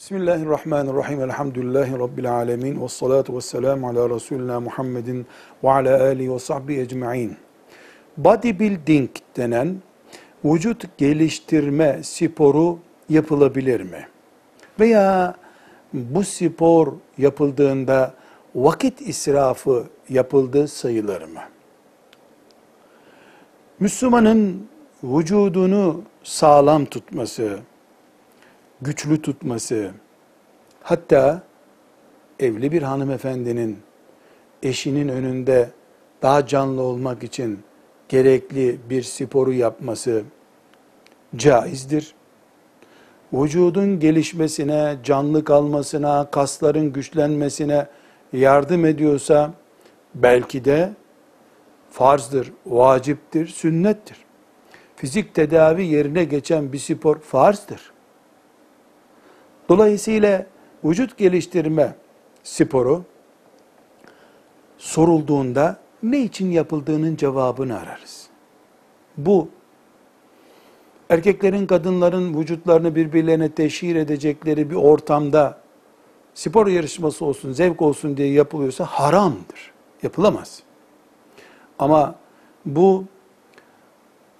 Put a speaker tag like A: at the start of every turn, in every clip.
A: Bismillahirrahmanirrahim. Elhamdülillahi Rabbil alemin. Ve salatu ve selamu ala Resulina Muhammedin ve ala alihi ve sahbihi ecma'in. Bodybuilding denen vücut geliştirme sporu yapılabilir mi? Veya bu spor yapıldığında vakit israfı yapıldığı sayılır mı? Müslümanın vücudunu sağlam tutması, güçlü tutması, hatta evli bir hanımefendinin eşinin önünde daha canlı olmak için gerekli bir sporu yapması caizdir. Vücudun gelişmesine, canlı kalmasına, kasların güçlenmesine yardım ediyorsa belki de farzdır, vaciptir, sünnettir. Fizik tedavi yerine geçen bir spor farzdır. Dolayısıyla vücut geliştirme sporu sorulduğunda ne için yapıldığının cevabını ararız. Bu erkeklerin kadınların vücutlarını birbirlerine teşhir edecekleri bir ortamda spor yarışması olsun, zevk olsun diye yapılıyorsa haramdır. Yapılamaz. Ama bu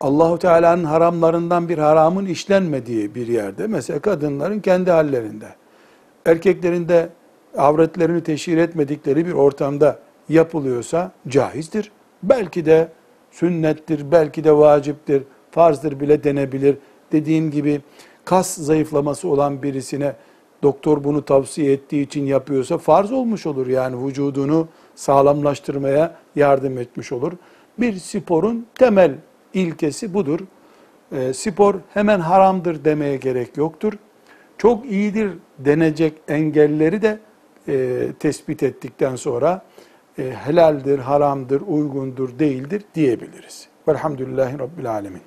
A: Allahu Teala'nın haramlarından bir haramın işlenmediği bir yerde, mesela kadınların kendi hallerinde, erkeklerin de avretlerini teşhir etmedikleri bir ortamda yapılıyorsa caizdir. Belki de sünnettir, belki de vaciptir, farzdır bile denebilir. Dediğim gibi kas zayıflaması olan birisine doktor bunu tavsiye ettiği için yapıyorsa farz olmuş olur. Yani vücudunu sağlamlaştırmaya yardım etmiş olur. Bir sporun temel ilkesi budur. E, spor hemen haramdır demeye gerek yoktur. Çok iyidir denecek engelleri de e, tespit ettikten sonra e, helaldir, haramdır, uygundur, değildir diyebiliriz. Velhamdülillahi Rabbil Alemin.